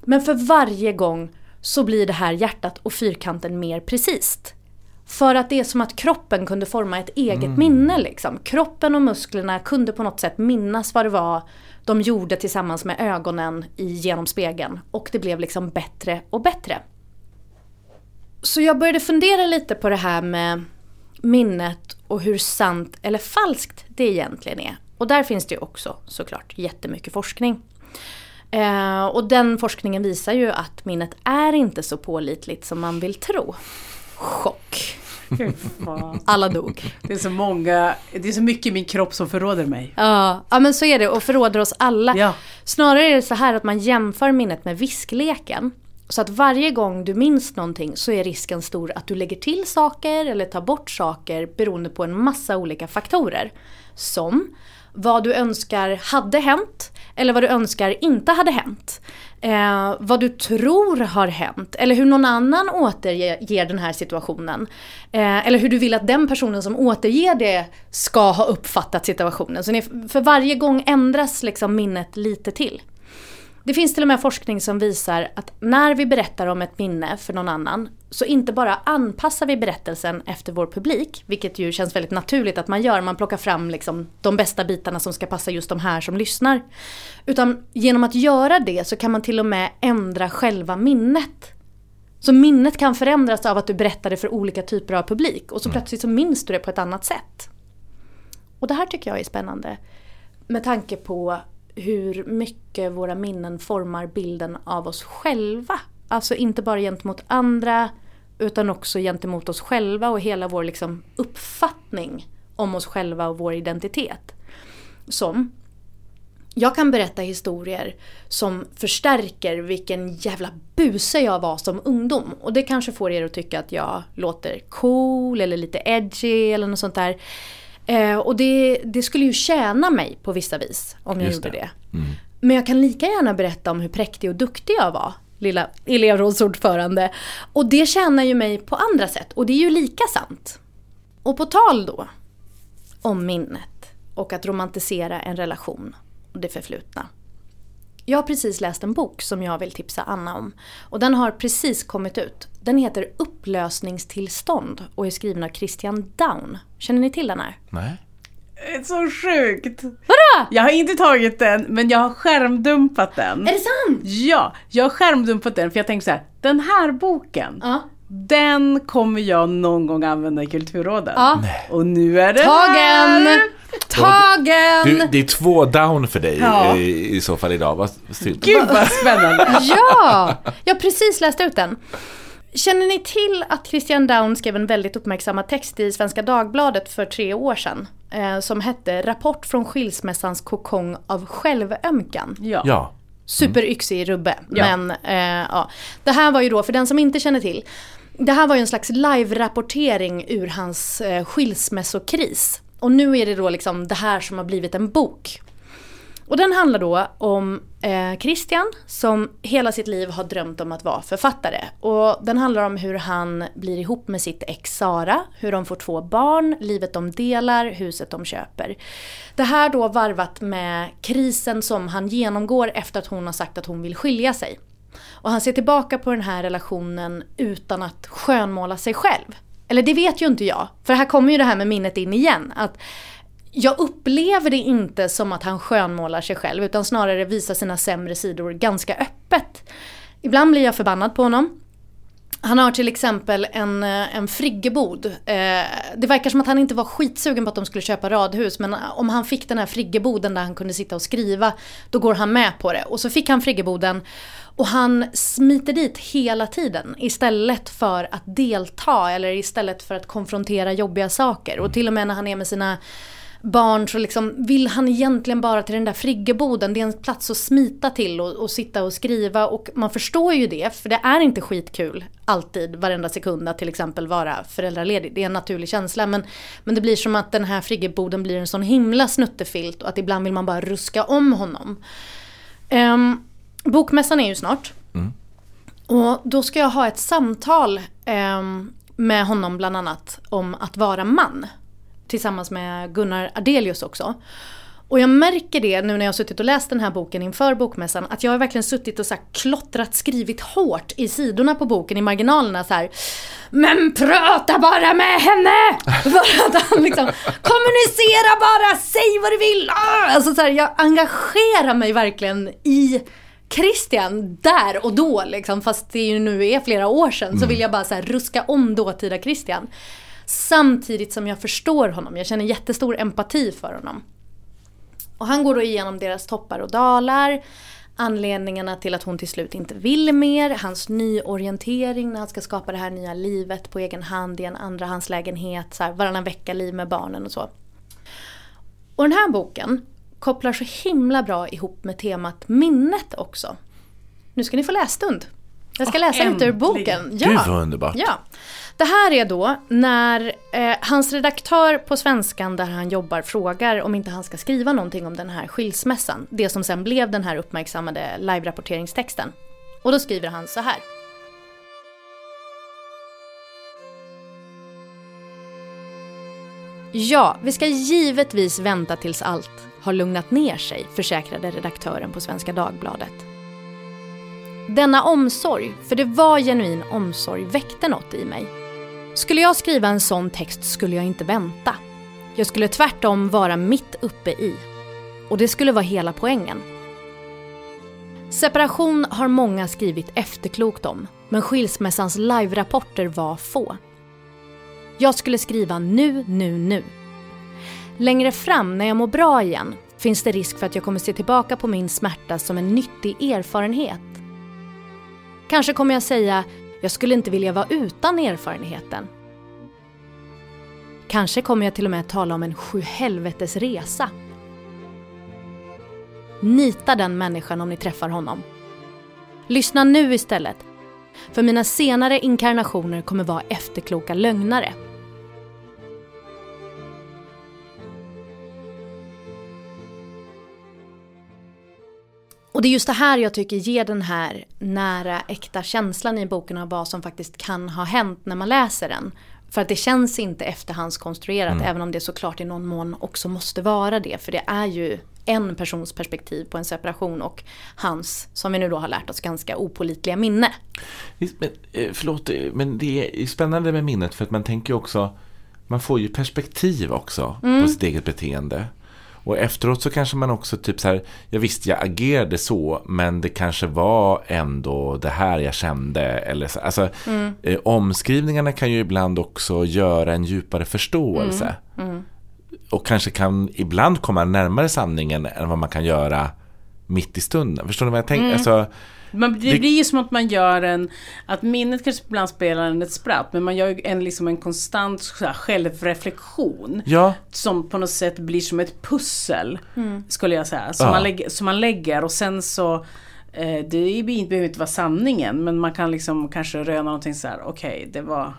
Men för varje gång så blir det här hjärtat och fyrkanten mer precis. För att det är som att kroppen kunde forma ett eget minne liksom. Kroppen och musklerna kunde på något sätt minnas vad det var de gjorde tillsammans med ögonen i, genom spegeln. Och det blev liksom bättre och bättre. Så jag började fundera lite på det här med minnet och hur sant eller falskt det egentligen är. Och där finns det ju också såklart jättemycket forskning. Eh, och den forskningen visar ju att minnet är inte så pålitligt som man vill tro. Chock. Alla dog. Det är så många, det är så mycket i min kropp som förråder mig. Ja, ja men så är det och förråder oss alla. Ja. Snarare är det så här att man jämför minnet med viskleken. Så att varje gång du minns någonting så är risken stor att du lägger till saker eller tar bort saker beroende på en massa olika faktorer. Som vad du önskar hade hänt eller vad du önskar inte hade hänt. Eh, vad du tror har hänt eller hur någon annan återger den här situationen. Eh, eller hur du vill att den personen som återger det ska ha uppfattat situationen. Så ni, för varje gång ändras liksom minnet lite till. Det finns till och med forskning som visar att när vi berättar om ett minne för någon annan så inte bara anpassar vi berättelsen efter vår publik, vilket ju känns väldigt naturligt att man gör, man plockar fram liksom de bästa bitarna som ska passa just de här som lyssnar. Utan genom att göra det så kan man till och med ändra själva minnet. Så minnet kan förändras av att du berättar det för olika typer av publik och så plötsligt så minns du det på ett annat sätt. Och det här tycker jag är spännande. Med tanke på hur mycket våra minnen formar bilden av oss själva. Alltså inte bara gentemot andra utan också gentemot oss själva och hela vår liksom uppfattning om oss själva och vår identitet. Som jag kan berätta historier som förstärker vilken jävla buse jag var som ungdom. Och det kanske får er att tycka att jag låter cool eller lite edgy eller något sånt där. Eh, och det, det, skulle ju tjäna mig på vissa vis om jag Just gjorde det. det. Men jag kan lika gärna berätta om hur präktig och duktig jag var, lilla elevrådsordförande. Och det tjänar ju mig på andra sätt och det är ju lika sant. Och på tal då om minnet och att romantisera en relation och det förflutna. Jag har precis läst en bok som jag vill tipsa Anna om. Och den har precis kommit ut. Den heter Upplösningstillstånd och är skriven av Christian Down. Känner ni till den här? Nej. Det är så sjukt! Vadå? Jag har inte tagit den, men jag har skärmdumpat den. Är det sant? Ja, jag har skärmdumpat den för jag tänkte så här, den här boken, Ja. den kommer jag någon gång använda i Kulturrådet. Ja. Och nu är det Tagen! här! Tagen! Du, det är två down för dig Ja. i, i så fall idag. Vad. Gud vad spännande! Ja! Jag har precis läst ut den. Känner ni till att Christian Down skrev en väldigt uppmärksammad text i Svenska Dagbladet för tre år sedan? Eh, som hette Rapport från skilsmässans kokong av självömkan. Ja. Ja. Superyxig rubbe. Ja. Men eh, ja. Det här var ju då, för den som inte känner till. Det här var ju en slags live-rapportering ur hans eh, skilsmässokris. Och nu är det då liksom det här som har blivit en bok. Och den handlar då om eh, Christian som hela sitt liv har drömt om att vara författare. Och den handlar om hur han blir ihop med sitt ex Sara, hur de får två barn, livet de delar, huset de köper. Det här då varvat med krisen som han genomgår efter att hon har sagt att hon vill skilja sig. Och han ser tillbaka på den här relationen utan att skönmåla sig själv. Eller det vet ju inte jag, för här kommer ju det här med minnet in igen. Att jag upplever det inte som att han skönmålar sig själv utan snarare visar sina sämre sidor ganska öppet. Ibland blir jag förbannad på honom. Han har till exempel en, eh, en friggebod. Eh, det verkar som att han inte var skitsugen på att de skulle köpa radhus men om han fick den här friggeboden där han kunde sitta och skriva då går han med på det. Och så fick han friggeboden och han smiter dit hela tiden istället för att delta eller istället för att konfrontera jobbiga saker. Och till och med när han är med sina barn så liksom vill han egentligen bara till den där friggeboden. Det är en plats att smita till och, och sitta och skriva och man förstår ju det för det är inte skitkul alltid varenda sekund att till exempel vara föräldraledig. Det är en naturlig känsla men, men det blir som att den här friggeboden blir en sån himla snuttefilt och att ibland vill man bara ruska om honom. Um, bokmässan är ju snart. Och då ska jag ha ett samtal ehm, med honom bland annat om att vara man. Tillsammans med Gunnar Adelius också. Och jag märker det nu när jag har suttit och läst den här boken inför bokmässan att jag har verkligen suttit och så klottrat, skrivit hårt i sidorna på boken i marginalerna så här. Men prata bara med henne! För att han liksom kommunicera bara, säg vad du vill! Ah! Alltså så här, jag engagerar mig verkligen i Christian där och då liksom, fast det ju nu är flera år sedan, så vill jag bara så ruska om dåtida Christian. Samtidigt som jag förstår honom, jag känner jättestor empati för honom. Och han går då igenom deras toppar och dalar, anledningarna till att hon till slut inte vill mer, hans nyorientering när han ska skapa det här nya livet på egen hand i en andrahandslägenhet, så här, varannan vecka-liv med barnen och så. Och den här boken kopplar så himla bra ihop med temat minnet också. Nu ska ni få lässtund. Jag ska läsa lite ur boken. Gud vad underbart. Ja. Det här är då när eh, hans redaktör på Svenskan där han jobbar frågar om inte han ska skriva någonting om den här skilsmässan. Det som sen blev den här uppmärksammade live-rapporteringstexten. Och då skriver han så här. Ja, vi ska givetvis vänta tills allt har lugnat ner sig, försäkrade redaktören på Svenska Dagbladet. Denna omsorg, för det var genuin omsorg, väckte något i mig. Skulle jag skriva en sån text skulle jag inte vänta. Jag skulle tvärtom vara mitt uppe i. Och det skulle vara hela poängen. Separation har många skrivit efterklokt om, men skilsmässans live-rapporter var få. Jag skulle skriva nu, nu, nu. Längre fram när jag mår bra igen, finns det risk för att jag kommer se tillbaka på min smärta som en nyttig erfarenhet. Kanske kommer jag säga, jag skulle inte vilja vara utan erfarenheten. Kanske kommer jag till och med tala om en sjuhelvetes resa. Nita den människan om ni träffar honom. Lyssna nu istället. För mina senare inkarnationer kommer vara efterkloka lögnare. Och det är just det här jag tycker ger den här nära, äkta känslan i boken av vad som faktiskt kan ha hänt när man läser den. För att det känns inte efterhandskonstruerat, även om det såklart i någon mån också måste vara det. För det är ju en persons perspektiv på en separation och hans, som vi nu då har lärt oss, ganska opolitliga minne. Men, eh, förlåt, eh, men det är spännande med minnet för att man tänker också, man får ju perspektiv också på sitt eget beteende. Och efteråt så kanske man också typ så här, ja visst jag agerade så, men det kanske var ändå det här jag kände. Eller så, alltså, eh, omskrivningarna kan ju ibland också göra en djupare förståelse. Och kanske kan ibland komma närmare sanningen än vad man kan göra mitt i stunden. Förstår ni vad jag tänker? Alltså, Man, det, Det- blir ju som att man gör en, att minnet kanske ibland spelar en ett spratt, men man gör ju en, liksom en konstant så här, självreflektion. ja, Som på något sätt blir som ett pussel, skulle jag säga. Som, Ja. man lägger, som man lägger och sen så eh, det behöver inte vara sanningen, men man kan liksom kanske röna någonting så här. okej, det var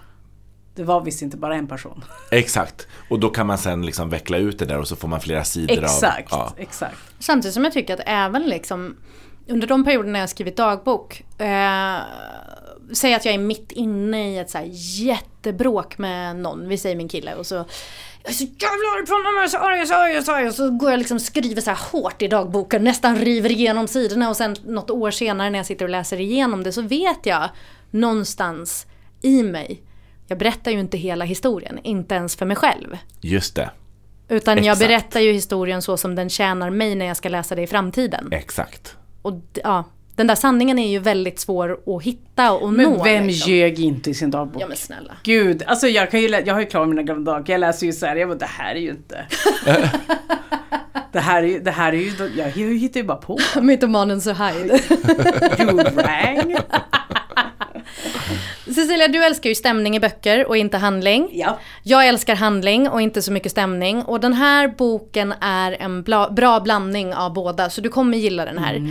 det var visst inte bara en person. exakt. Och då kan man sen liksom veckla ut det där och så får man flera sidor Exakt, av... Ja. exakt. Samtidigt som jag tycker att även liksom under de perioderna jag skrivit dagbok, eh, säg att jag är mitt inne i ett så här jättebråk med någon, vi säger min kille och så jag är så jävla arg på honom, jag är så arg, jag är så arg, jag är så arg. Och så går jag liksom och skriver så här hårt i dagboken, nästan river igenom sidorna och sen något år senare när jag sitter och läser igenom det så vet jag någonstans i mig, jag berättar ju inte hela historien, inte ens för mig själv. Just det, Utan jag Exakt. berättar ju historien så som den tjänar mig när jag ska läsa det i framtiden. exakt. Och ja, den där sanningen är ju väldigt svår att hitta och Men nå. vem liksom. ljög inte i sin dagbok? Ja men snälla. Gud, alltså jag, kan ju, jag har ju klarat mina gamla dagar. Jag läser ju så här, jag bara, det här är ju inte... det här är det här är ju, jag hittar ju bara på. Mytomanen Suhaid. Durang. Cecilia, du älskar ju stämning i böcker och inte handling. Ja. Jag älskar handling och inte så mycket stämning. Och den här boken är en bla, bra blandning av båda, så du kommer gilla den här.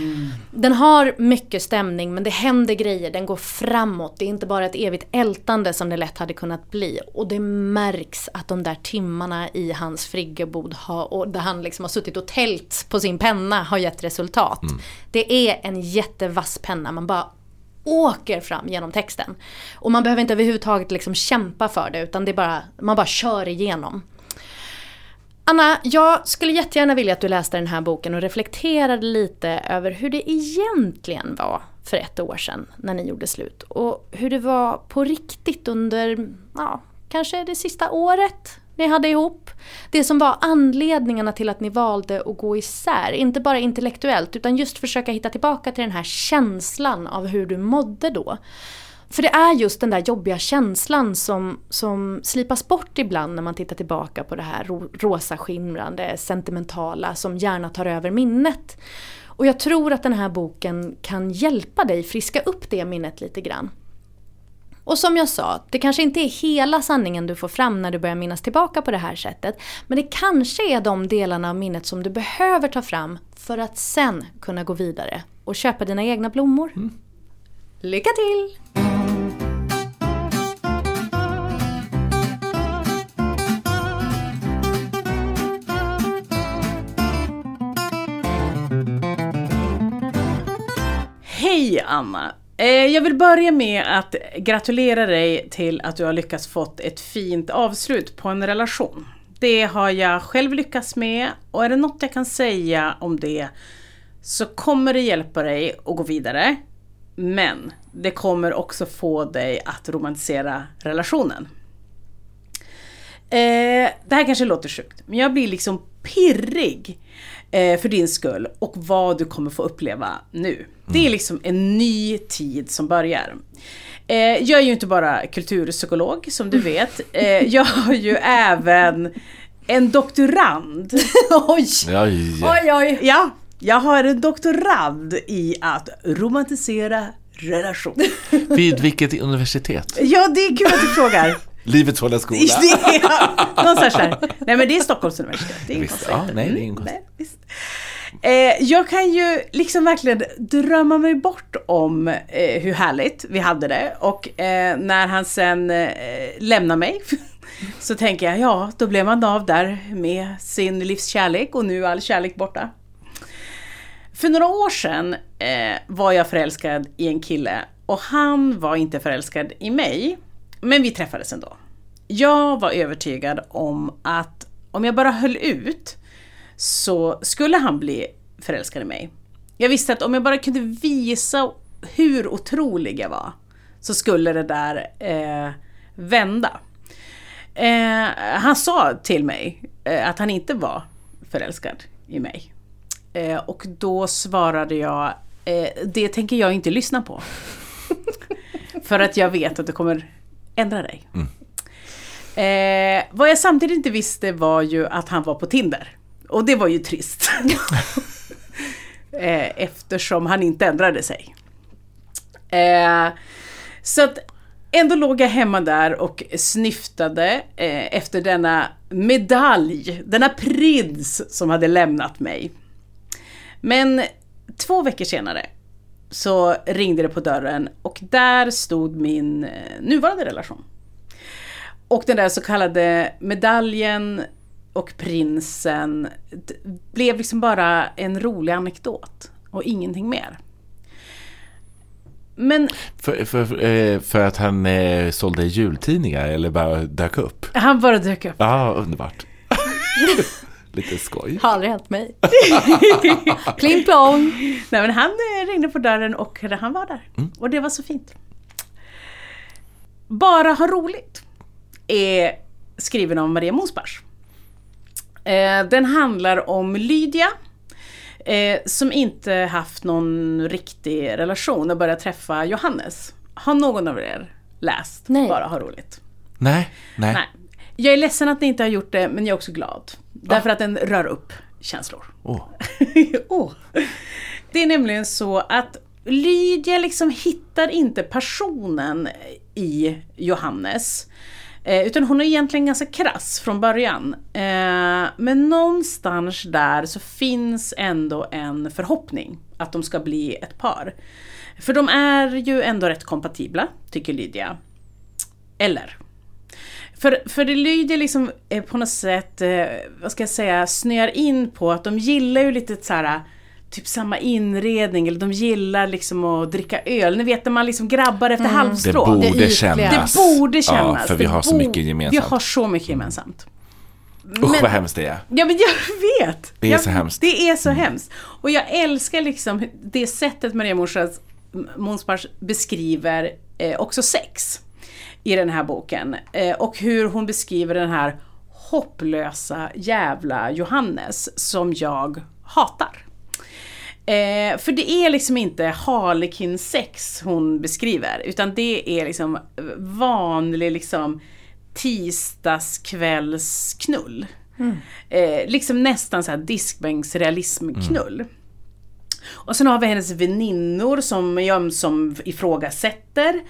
Den har mycket stämning, men det händer grejer, den går framåt. Det är inte bara ett evigt ältande som det lätt hade kunnat bli. Och det märks att de där timmarna i hans friggebod, har, och där han liksom har suttit och tält på sin penna, har gett resultat. Det är en jättevass penna, man bara åker fram genom texten. Och man behöver inte överhuvudtaget liksom kämpa för det utan det är bara, man bara kör igenom. Anna, jag skulle jättegärna vilja att du läste den här boken och reflekterade lite över hur det egentligen var för ett år sedan när ni gjorde slut. Och hur det var på riktigt under, ja, kanske det sista året ni hade ihop. Det som var anledningarna till att ni valde att gå isär. Inte bara intellektuellt utan just försöka hitta tillbaka till den här känslan av hur du mådde då. För det är just den där jobbiga känslan som, som slipas bort ibland när man tittar tillbaka på det här rosa skimrande, sentimentala som gärna tar över minnet. Och jag tror att den här boken kan hjälpa dig friska upp det minnet lite grann. Och som jag sa, det kanske inte är hela sanningen du får fram när du börjar minnas tillbaka på det här sättet. Men det kanske är de delarna av minnet som du behöver ta fram för att sen kunna gå vidare och köpa dina egna blommor. Lycka till! Hej Anna! Eh, jag vill börja med att gratulera dig till att du har lyckats fått ett fint avslut på en relation. Det har jag själv lyckats med och är det något jag kan säga om det så kommer det hjälpa dig att gå vidare. Men det kommer också få dig att romantisera relationen. Eh, det här kanske låter sjukt, men jag blir liksom pirrig eh, för din skull och vad du kommer få uppleva nu. Det är liksom en ny tid som börjar. Eh, jag är ju inte bara kulturpsykolog som du vet. Eh, jag har ju även en doktorand. oj! Oj. Oj, oj. Ja, jag har en doktorand i att romantisera relation. Vid vilket universitet? Ja, det är kul att du frågar. Livets hårda skola? Det är, någonstans där. Nej men det är Stockholms universitet. Det är inget konstigt. ja, nej, det är inget konstigt. Eh, jag kan ju liksom verkligen drömma mig bort om eh, hur härligt vi hade det och eh, när han sen eh, lämnar mig så tänker jag ja, då blev man av där med sin livskärlek och nu är all kärlek borta. För några år sedan eh, var jag förälskad i en kille och han var inte förälskad i mig. Men vi träffades ändå. Jag var övertygad om att om jag bara höll ut så skulle han bli förälskad i mig. Jag visste att om jag bara kunde visa hur otrolig jag var så skulle det där eh, vända. Eh, han sa till mig eh, att han inte var förälskad i mig. Eh, och då svarade jag, eh, det tänker jag inte lyssna på. För att jag vet att du kommer ändra dig. Eh, vad jag samtidigt inte visste var ju att han var på Tinder. Och det var ju trist. eh, eftersom han inte ändrade sig. Eh, så att ändå låg jag hemma där och snyftade eh, efter denna medalj, denna prins som hade lämnat mig. Men två veckor senare så ringde det på dörren och där stod min nuvarande relation. Och den där så kallade medaljen och prinsen blev liksom bara en rolig anekdot och ingenting mer. Men För, för, eh, för att han eh, sålde jultidningar eller bara dök upp? han bara dök upp. Ja, underbart. Lite skoj. Har aldrig hänt mig. Pling plong. Nej men han eh, ringde på dörren och han var där. Och det var så fint. Bara ha roligt är skriven av Maria Mosbach. Eh, den handlar om Lydia eh, som inte haft någon riktig relation och börjat träffa Johannes. Har någon av er läst Nej. Bara ha roligt? Nej, nej. Nej. Jag är ledsen att ni inte har gjort det men jag är också glad. Därför att den rör upp känslor. Åh. Åh. Det är nämligen så att Lydia liksom hittar inte passionen i Johannes. Eh, utan hon är egentligen ganska krass från början. Eh, men någonstans där så finns ändå en förhoppning att de ska bli ett par. För de är ju ändå rätt kompatibla, tycker Lydia. Eller? För, för det Lydia liksom eh, på något sätt, eh, vad ska jag säga, snöar in på att de gillar ju lite så här typ samma inredning eller de gillar liksom att dricka öl. Ni vet när man liksom grabbar efter Det halmstrå. borde ytliga. kännas. Det borde kännas. Ja, för vi Det har så mycket gemensamt. Vi har så mycket gemensamt. Usch vad hemskt det är. Ja men jag vet! Det är jag, så hemskt. Mm. Det är så hemskt. Och jag älskar liksom det sättet Maria Morsas Månsbach beskriver eh, också sex i den här boken. Eh, och hur hon beskriver den här hopplösa jävla Johannes som jag hatar. Eh, för det är liksom inte harlekin sex hon beskriver utan det är liksom vanlig liksom tisdagskvällsknull. Eh, liksom nästan så här diskbänksrealismknull. Och sen har vi hennes väninnor som är ömsom ifrågasätter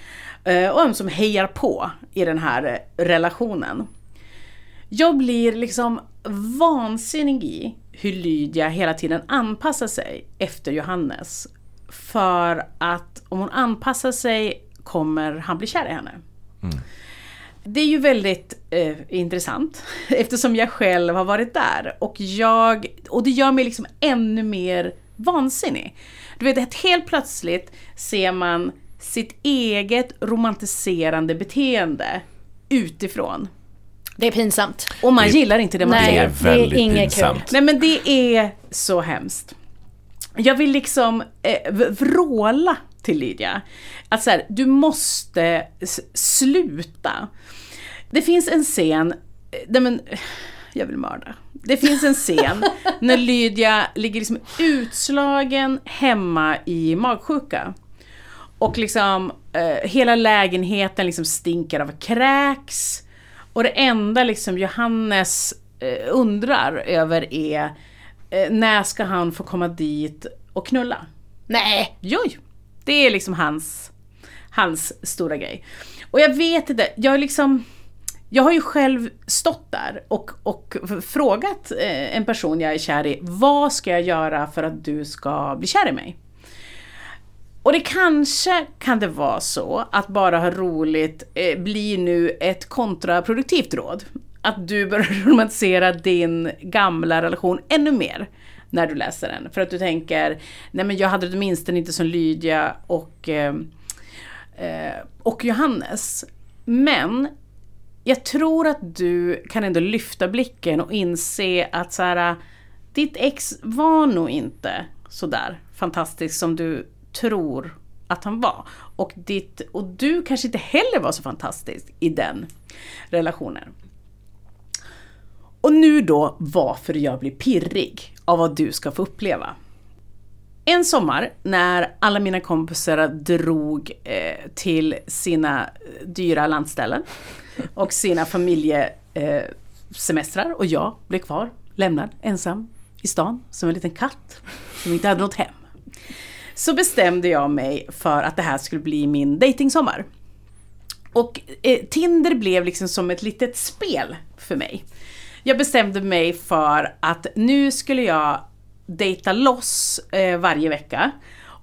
eh, och ömsom hejar på i den här relationen. Jag blir liksom vansinnig i hur Lydia hela tiden anpassar sig efter Johannes. För att om hon anpassar sig kommer han bli kär i henne. Det är ju väldigt eh, intressant eftersom jag själv har varit där och jag, och det gör mig liksom ännu mer vansinnig. Du vet, att helt plötsligt ser man sitt eget romantiserande beteende utifrån. Det är pinsamt. Och man Det- gillar inte det man Nej, Det ser. är det är väldigt inget pinsamt. kul. Nej men det är så hemskt. Jag vill liksom eh, vråla till Lydia. Att så här, du måste sluta. Det finns en scen, eh, nej men, eh, jag vill mörda. Det finns en scen när Lydia ligger liksom utslagen hemma i magsjuka. Och liksom eh, hela lägenheten liksom stinker av kräks. Och det enda liksom Johannes eh, undrar över är eh, när ska han få komma dit och knulla? Nej! Joj! Det är liksom hans, hans stora grej. Och jag vet inte, jag är liksom... Jag har ju själv stått där och, och frågat eh, en person jag är kär i, vad ska jag göra för att du ska bli kär i mig? Och det kanske kan det vara så att bara ha roligt eh, blir nu ett kontraproduktivt råd. Att du börjar romantisera din gamla relation ännu mer när du läser den. För att du tänker, nej men jag hade det åtminstone inte som Lydia och, eh, eh, och Johannes. Men jag tror att du kan ändå lyfta blicken och inse att så här, ditt ex var nog inte sådär fantastisk som du tror att han var. Och, ditt, och du kanske inte heller var så fantastisk i den relationen. Och nu då varför jag blir pirrig av vad du ska få uppleva. En sommar när alla mina kompisar drog eh, till sina eh, dyra landställen och sina familjesemestrar eh, och jag blev kvar, lämnad, ensam i stan som en liten katt som inte hade något hem. Så bestämde jag mig för att det här skulle bli min datingsommar. Och eh, Tinder blev liksom som ett litet spel för mig. Jag bestämde mig för att nu skulle jag dejta loss eh, varje vecka.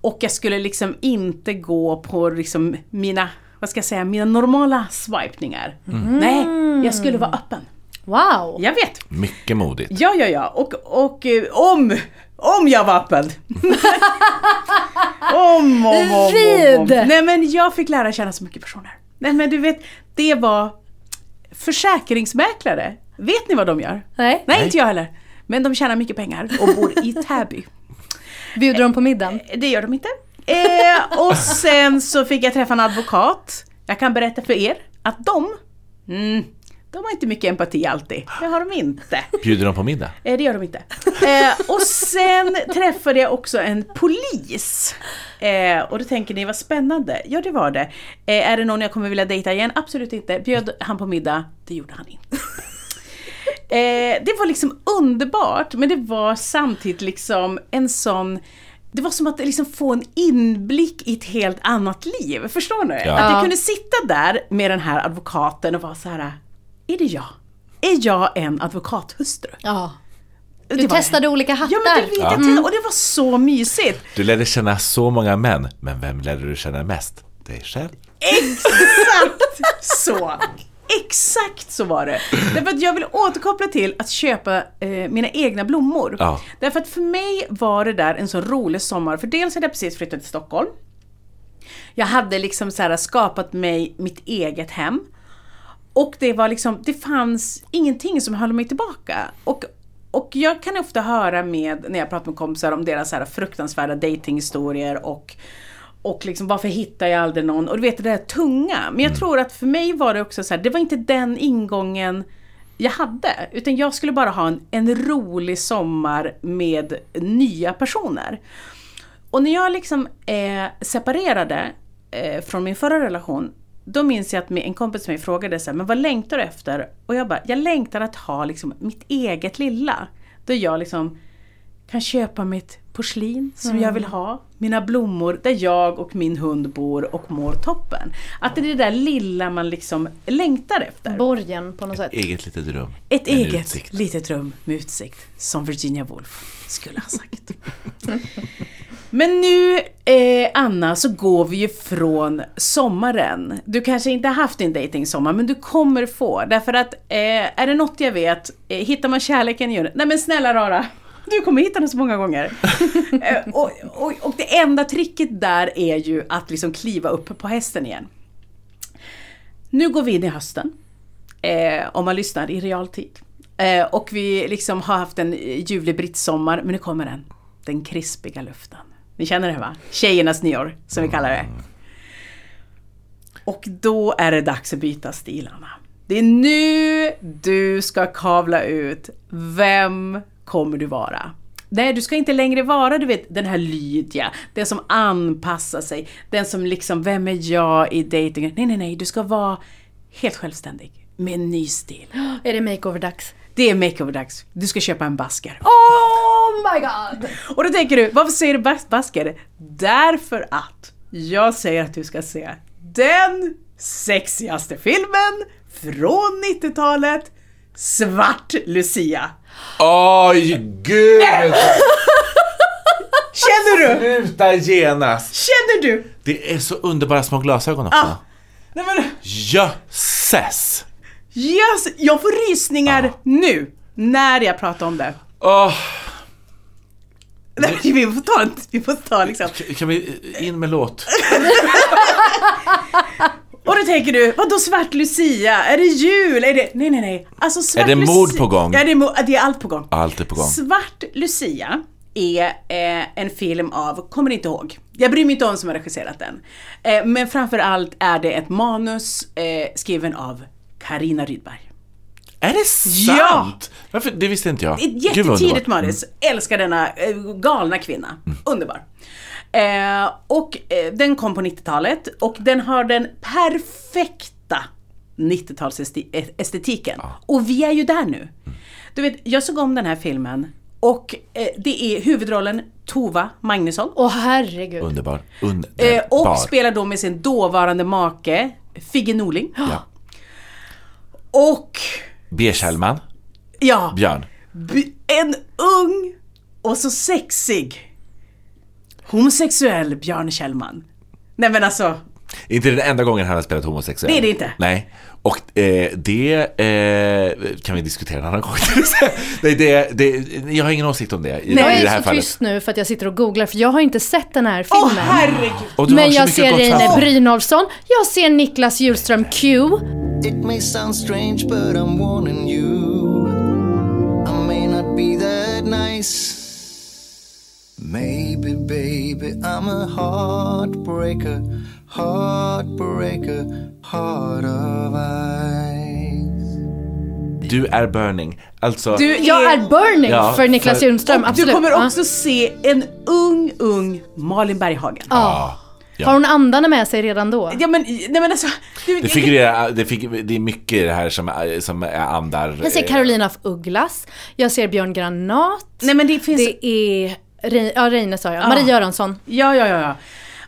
Och jag skulle liksom inte gå på liksom mina, vad ska jag säga, mina normala swipningar. Nej, jag skulle vara öppen. Wow! Jag vet. Mycket modigt. Ja, ja, ja. Och, och eh, om, om jag var öppen. om, om, om, om, om. Nej men jag fick lära känna så mycket personer. Nej men du vet, det var försäkringsmäklare. Vet ni vad de gör? Nej. Nej, inte jag heller. Men de tjänar mycket pengar och bor i Täby. Bjuder de på middagen? Det gör de inte. Eh, och sen så fick jag träffa en advokat. Jag kan berätta för er att de, mm, de har inte mycket empati alltid. Det har de inte. Bjuder de på middag? Eh, det gör de inte. Eh, och sen träffade jag också en polis. Eh, och då tänker ni, vad spännande. Ja, det var det. Eh, är det någon jag kommer vilja dejta igen? Absolut inte. Bjöd han på middag? Det gjorde han inte. Eh, det var liksom underbart, men det var samtidigt liksom en sån det var som att liksom få en inblick i ett helt annat liv. Förstår ni? Ja. Att jag Ja. kunde sitta där med den här advokaten och vara så här. Är det jag? Är jag en advokathustru? Ja. Det Du var testade det. olika hattar. Ja men du vet, jag testade, och det var så mysigt. Du lärde känna så många män, men vem lärde du känna mest? Dig själv? Exakt så! Exakt så var det. Därför att jag vill återkoppla till att köpa eh, mina egna blommor. Ja. Därför att för mig var det där en så rolig sommar. För dels hade jag precis flyttat till Stockholm. Jag hade liksom så här skapat mig mitt eget hem. Och det var liksom, det fanns ingenting som höll mig tillbaka. Och, och jag kan ofta höra med, när jag pratar med kompisar om deras så fruktansvärda datinghistorier och och liksom varför hittar jag aldrig någon? Och du vet det där tunga. Men jag tror att för mig var det också så här, det var inte den ingången jag hade. Utan jag skulle bara ha en, en rolig sommar med nya personer. Och när jag liksom eh, separerade eh, från min förra relation, då minns jag att en kompis till mig frågade så här, men vad längtar du efter? Och jag bara, jag längtar att ha liksom mitt eget lilla. Där jag liksom kan köpa mitt porslin som jag vill ha, mina blommor där jag och min hund bor och mår toppen. Att det är det där lilla man liksom längtar efter. Borgen på något sätt. Eget litet rum. Ett eget utsikt. litet rum med utsikt, som Virginia Woolf skulle ha sagt. Men nu, eh, Anna, så går vi ju från sommaren. Du kanske inte har haft din datingsommar, men du kommer få. Därför att, eh, är det något jag vet, eh, hittar man kärleken gör. Nej men snälla rara, du kommer hitta den så många gånger. eh, och, och, och det enda tricket där är ju att liksom kliva upp på hästen igen. Nu går vi in i hösten. Eh, om man lyssnar i realtid. Eh, och vi liksom har haft en ljuvlig brittsommar, men nu kommer den. Den krispiga luften. Ni känner det va? Tjejernas nyår, som vi kallar det. Och då är det dags att byta stilarna. Det är nu du ska kavla ut. Vem kommer du vara? Nej, du ska inte längre vara du vet, den här lydiga, den som anpassar sig, den som liksom, vem är jag i dejtingen? Nej, nej, nej, du ska vara helt självständig med en ny stil. Är det makeover-dags? Det är makeover-dags. Du ska köpa en basker. Oh my god! Och då tänker du, varför säger du bas- basker? Därför att jag säger att du ska se den sexigaste filmen från 90-talet, Svart Lucia. Oj, gud! Känner du? Sluta genast! Känner du? Det är så underbara små glasögon också. Ah. Nej men, Jösses! yes, jag får rysningar nu när jag pratar om det. Åh, Nej, vi får ta, en- vi får ta liksom. kan vi in med låt? Och då tänker du, vadå svart lucia? Är det jul? Är det... Nej, nej, nej. Alltså svart Är det mord på gång? Ja, det är, mo- det är allt på gång. Allt är på gång. Svart lucia är eh, en film av, kommer inte ihåg. Jag bryr mig inte om som har regisserat den. Eh, men framför allt är det ett manus eh, skriven av Karina Rydberg. Är det sant? Ja! Varför? Det visste inte jag. Jättetidigt underbart. manus. Älskar denna eh, galna kvinna. Underbar. Eh, och eh, den kom på 90-talet och den har den perfekta 90-talsestetiken. Och vi är ju där nu. Du vet, jag såg om den här filmen och eh, det är huvudrollen Tova Magnusson. Åh herregud. Underbar. Underbar. Eh, och spelar då med sin dåvarande make Figge Norling. Ja. Och B. Kjellman. ja, Björn. En ung och så sexig homosexuell Björn Kjellman. Nej men alltså, Inte den enda gången han har spelat homosexuell. Det är det inte. Nej. Och eh, det eh, kan vi diskutera en annan gång. Nej, det, det, jag har ingen åsikt om det i, Jag i det är här så fallet. tyst nu för att jag sitter och googlar för jag har inte sett den här åh filmen. herregud! Och du har Men så jag ser Reine. Brynolfsson, jag ser Niklas Hjulström Q. It may sound strange, but I'm warning you. I may not be that nice. Maybe, baby, I'm a heartbreaker, heartbreaker, heart of ice. Du är burning. Alltså, Du Jag är burning Ja, för Niklas och absolut. du kommer också se en ung, ung Malin Berghagen. Ja. Ja. Har hon andarna med sig redan då? Ja men, nej men alltså. Du, det, figurerar, det, fig, det är mycket i det här som, som är andar. Jag ser eh, Carolina af Ugglas, jag ser Björn Granat, nej men det finns. det är Re- ja, Reine sa jag, Marie Göransson. Ja, ja, ja, ja.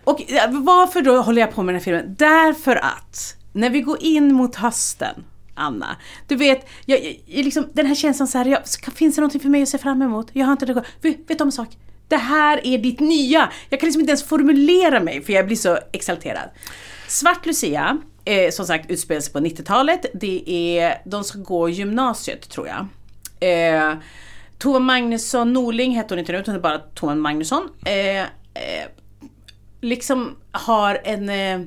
Och ja, varför då håller jag på med den här filmen? Därför att när vi går in mot hösten, Anna, du vet, jag, jag, jag liksom, den här känslan så här, jag, ska, finns det någonting för mig att se fram emot? Jag har inte det. Vet, vet du om en sak? Det här är ditt nya. Jag kan liksom inte ens formulera mig för jag blir så exalterad. Svart Lucia, eh, som sagt utspelar sig på 90-talet. Det är, de ska gå gymnasiet tror jag. Eh, Tova Magnusson Norling hette hon inte nu, utan det är bara Tova Magnusson. Eh, eh, liksom har en, eh,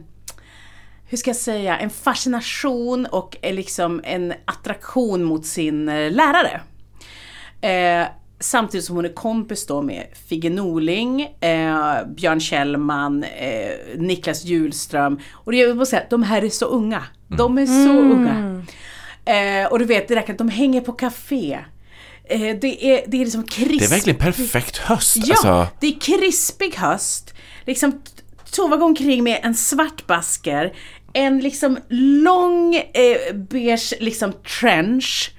hur ska jag säga, en fascination och eh, liksom en attraktion mot sin eh, lärare. Eh, Samtidigt som hon är kompis då med Figge Norling, eh, Björn Kjellman, eh, Niklas Hjulström. Och det, jag vill säga, de här är så unga. De är så unga. Eh, och du vet, det där att de hänger på café. Eh, det, är, det är liksom krisp. Det är verkligen perfekt höst. Ja, Alltså, det är krispig höst. Liksom Tova går omkring med en svart basker, en liksom lång eh, beige liksom trench.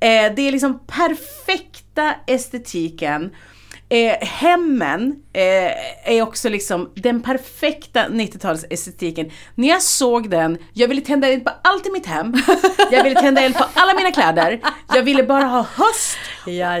Eh, det är liksom perfekta estetiken. Eh, hemmen eh, är också liksom den perfekta 90-talsestetiken. När jag såg den, jag ville tända eld på allt i mitt hem. Jag ville tända eld på alla mina kläder. Jag ville bara ha höst.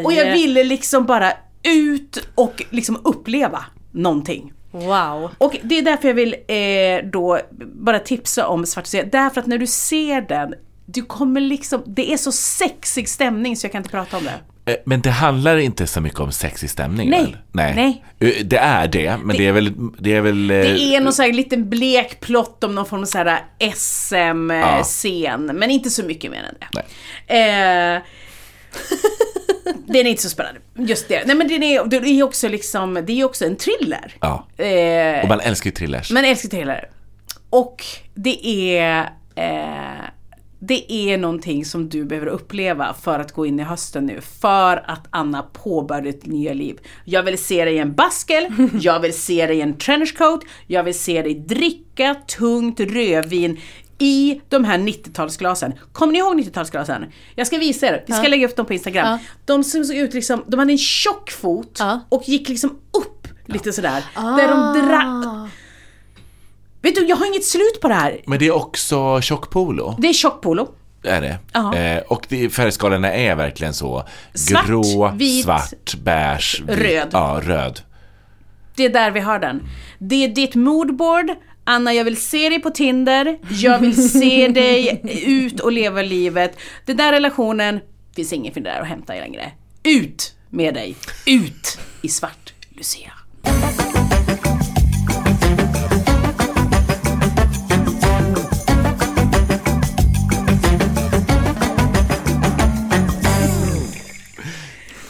Och jag ville liksom bara ut och liksom uppleva någonting. Wow. Och det är därför jag vill eh, då bara tipsa om Svart. Därför att när du ser den, du kommer liksom, det är så sexig stämning så jag kan inte prata om det. Eh, men det handlar inte så mycket om sexig stämning Nej. väl? Nej. Nej. Eh, Det är det, men det, är väl... Det är, väl eh, Det är någon sån här liten blek plott om någon form av så här SM-scen, men inte så mycket mer än det. Eh, den är inte så spännande, just det. Nej men den är, det är också liksom, det är också en thriller. Ja. Eh, Och man älskar ju thrillers. Men älskar thriller. Och det är, eh, det är någonting som du behöver uppleva för att gå in i hösten nu. För att Anna påbörjade ett nya liv. Jag vill se dig i en baskel, jag vill se dig i en trenchcoat, jag vill se dig dricka tungt rödvin i de här 90-talsglasen. Kommer ni ihåg 90-talsglasen? Jag ska visa er, vi ska Ja. lägga upp dem på Instagram. Ja. De såg ut liksom, de hade en tjock fot Ja. och gick liksom upp lite sådär. Där de dra... Vet du, jag har inget slut på det här. Men det är också tjockpolo. Det är tjockpolo. Är det. Eh, och det, färgskalorna är verkligen så. Svart, Grå, vit, svart, beige, vit. röd. Ja, röd. Det är där vi har den. Det är ditt moodboard. Anna, jag vill se dig på Tinder. Jag vill se dig ut och leva livet. Den där relationen finns inget för där att hämta längre. Ut med dig. Ut i svart Lucia.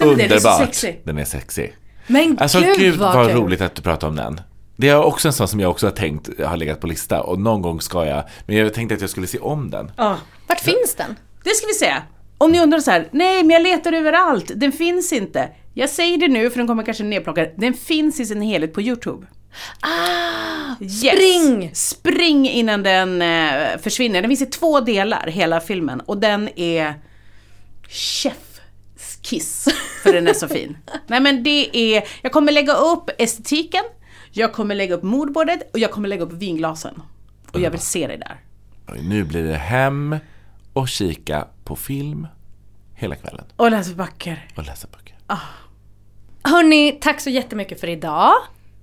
Men den är så Underbart. sexig. Den är sexy. Men Alltså gud, gud, vad, vad roligt att du pratar om den. Det är också en sån som jag också har tänkt har legat på lista och någon gång ska jag, men jag tänkte att jag skulle se om den. Ja. Vart finns den? Det ska vi se. Om ni undrar så här, nej men jag letar överallt, den finns inte. Jag säger det nu för den kommer kanske nedplockad. Den finns i sin helhet på Youtube. Ah, Yes. spring! Spring innan den eh, försvinner. Den finns i två delar, hela filmen. Och den är chefskiss, för den är så fin. Nej men det är, jag kommer lägga upp estetiken, jag kommer lägga upp moodboardet och jag kommer lägga upp vinglasen. Och jag vill se dig där. Och Nu blir det hem och kika på film hela kvällen Och läsa böcker. och läsa böcker. Hörni, tack så jättemycket för idag.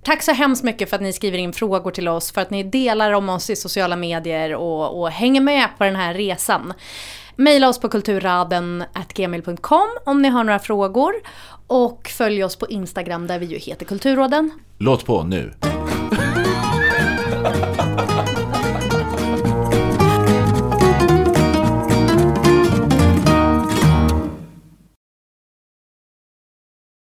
Tack så hemskt mycket för att ni skriver in frågor till oss, för att ni delar om oss i sociala medier och, och hänger med på den här resan. Maila oss på kulturraden.gmail.com om ni har några frågor. Och följ oss på Instagram där vi ju heter Kulturråden. Låt på nu.